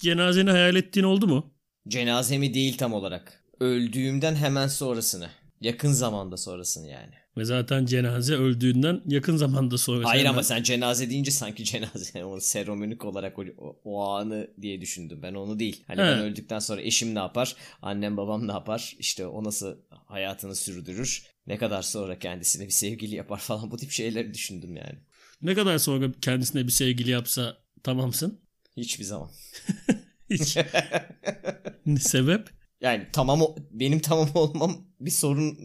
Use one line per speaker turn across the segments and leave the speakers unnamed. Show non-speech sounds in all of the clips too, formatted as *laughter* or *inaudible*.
cenazeni hayal ettiğin oldu mu?
Cenazemi değil tam olarak. Öldüğümden hemen sonrasını. Yakın zamanda sonrasını yani.
Ve zaten cenaze öldüğünden yakın zamanda sonra.
Hayır ama sen cenaze deyince sanki cenaze yani o seremonik olarak o, o, o anı diye düşündüm. Ben onu değil. Hani
He.
ben öldükten sonra eşim ne yapar? Annem babam ne yapar? İşte o nasıl hayatını sürdürür? Ne kadar sonra kendisine bir sevgili yapar falan *laughs* bu tip şeyleri düşündüm yani.
Ne kadar sonra kendisine bir sevgili yapsa tamamsın.
Hiçbir zaman. *laughs*
Hiç. Ne Sebep?
Yani tamam benim tamam *laughs* olmam bir sorun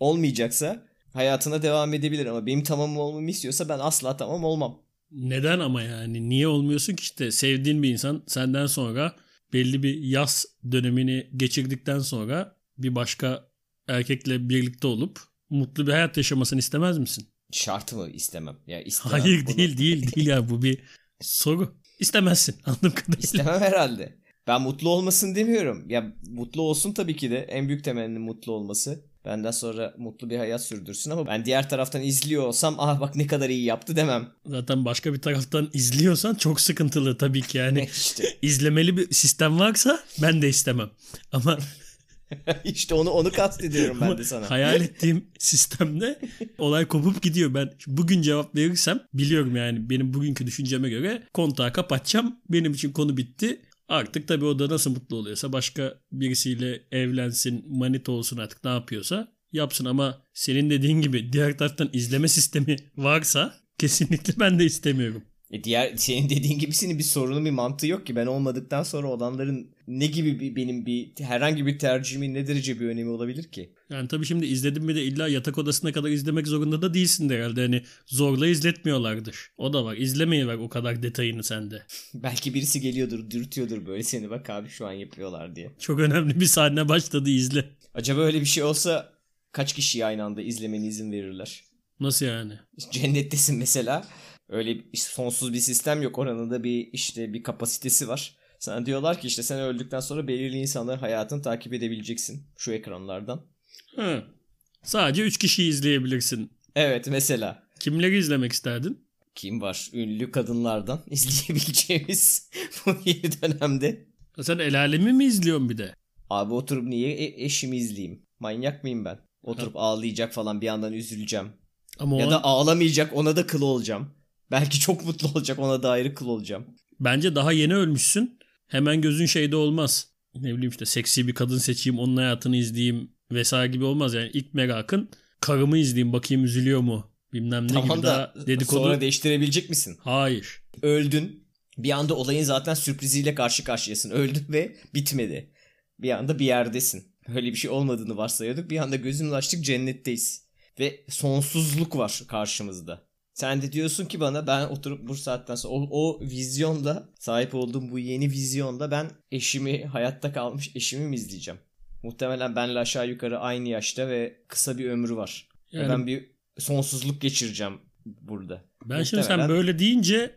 olmayacaksa hayatına devam edebilir ama benim tamam olmamı istiyorsa ben asla tamam olmam.
Neden ama yani? Niye olmuyorsun ki işte sevdiğin bir insan senden sonra belli bir yaz dönemini geçirdikten sonra bir başka erkekle birlikte olup mutlu bir hayat yaşamasını istemez misin?
Şart mı istemem? Ya istemem.
Hayır
Bunu-
değil değil değil ya bu bir *laughs* soru. İstemezsin *laughs* anladığım kadarıyla.
İstemem herhalde. Ben mutlu olmasın demiyorum. Ya mutlu olsun tabii ki de. En büyük temennim mutlu olması. Benden sonra mutlu bir hayat sürdürsün ama ben diğer taraftan izliyor olsam ah bak ne kadar iyi yaptı demem.
Zaten başka bir taraftan izliyorsan çok sıkıntılı tabii ki yani. *laughs*
işte
izlemeli bir sistem varsa ben de istemem. Ama *laughs* *laughs*
işte onu onu kastediyorum ben de sana.
hayal *laughs* ettiğim sistemde olay kopup gidiyor. Ben bugün cevap verirsem biliyorum yani benim bugünkü düşünceme göre kontağı kapatacağım. Benim için konu bitti. Artık tabii o da nasıl mutlu oluyorsa başka birisiyle evlensin, manita olsun artık ne yapıyorsa yapsın ama senin dediğin gibi diğer taraftan izleme sistemi varsa kesinlikle ben de istemiyorum.
E diğer *laughs* senin dediğin gibisinin bir sorunu bir mantığı yok ki ben olmadıktan sonra olanların ne gibi bir benim bir herhangi bir tercihimin ne derece bir önemi olabilir ki?
Yani tabii şimdi izledim mi de illa yatak odasına kadar izlemek zorunda da değilsin de herhalde. Hani zorla izletmiyorlardır. O da var. İzlemeyi ver o kadar detayını sende. *laughs*
Belki birisi geliyordur, dürtüyordur böyle seni bak abi şu an yapıyorlar diye.
Çok önemli bir sahne başladı izle.
Acaba öyle bir şey olsa kaç kişiyi aynı anda izlemeni izin verirler?
Nasıl yani?
Cennettesin mesela. Öyle sonsuz bir sistem yok. Oranın da bir işte bir kapasitesi var. Sana diyorlar ki işte sen öldükten sonra belirli insanların hayatını takip edebileceksin şu ekranlardan.
Ha. Sadece 3 kişiyi izleyebilirsin.
Evet mesela
Kimleri izlemek isterdin?
kim var ünlü kadınlardan *laughs* izleyebileceğimiz *laughs* bu yeni dönemde.
Sen el alemi mi izliyorsun bir de?
Abi oturup niye e- eşimi izleyeyim? Manyak mıyım ben? Oturup ağlayacak falan bir yandan üzüleceğim.
Ama o
Ya
an-
da ağlamayacak ona da kıl olacağım. Belki çok mutlu olacak ona da ayrı kıl olacağım.
bence daha yeni ölmüşsün. Hemen gözün şeyde olmaz. Ne bileyim işte seksi bir kadın seçeyim, onun hayatını izleyeyim vesaire gibi olmaz. Yani ilk merakın karımı izleyeyim bakayım üzülüyor mu? Bilmem ne
tamam
gibi
da
daha dedikodu.
sonra değiştirebilecek misin?
Hayır.
Öldün. Bir anda olayın zaten sürpriziyle karşı karşıyasın. Öldün ve bitmedi. Bir anda bir yerdesin. Böyle bir şey olmadığını varsayıyorduk. Bir anda gözümüzü açtık cennetteyiz. Ve sonsuzluk var karşımızda. Sen de diyorsun ki bana ben oturup bu saatten sonra o, o vizyonda sahip olduğum bu yeni vizyonda ben eşimi hayatta kalmış eşimi mi izleyeceğim? Muhtemelen benle aşağı yukarı aynı yaşta ve kısa bir ömrü var.
Yani
ben bir sonsuzluk geçireceğim burada.
Ben şimdi sen böyle deyince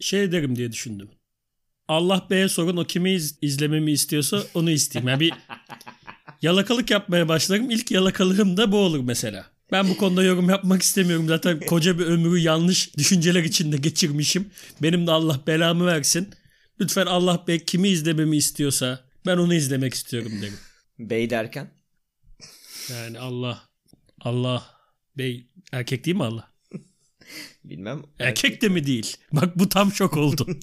şey derim diye düşündüm. Allah Bey'e sorun o kimi iz- izlememi istiyorsa onu isteyeyim. Yani bir *laughs* yalakalık yapmaya başlarım. İlk yalakalığım da bu olur mesela. Ben bu konuda yorum yapmak istemiyorum. Zaten koca bir ömrü yanlış düşünceler içinde geçirmişim. Benim de Allah belamı versin. Lütfen Allah Bey kimi izlememi istiyorsa ben onu izlemek istiyorum derim.
Bey derken
Yani Allah Allah Bey erkek değil mi Allah?
bilmem.
Erkek de mi değil? Bak bu tam şok oldu. *laughs*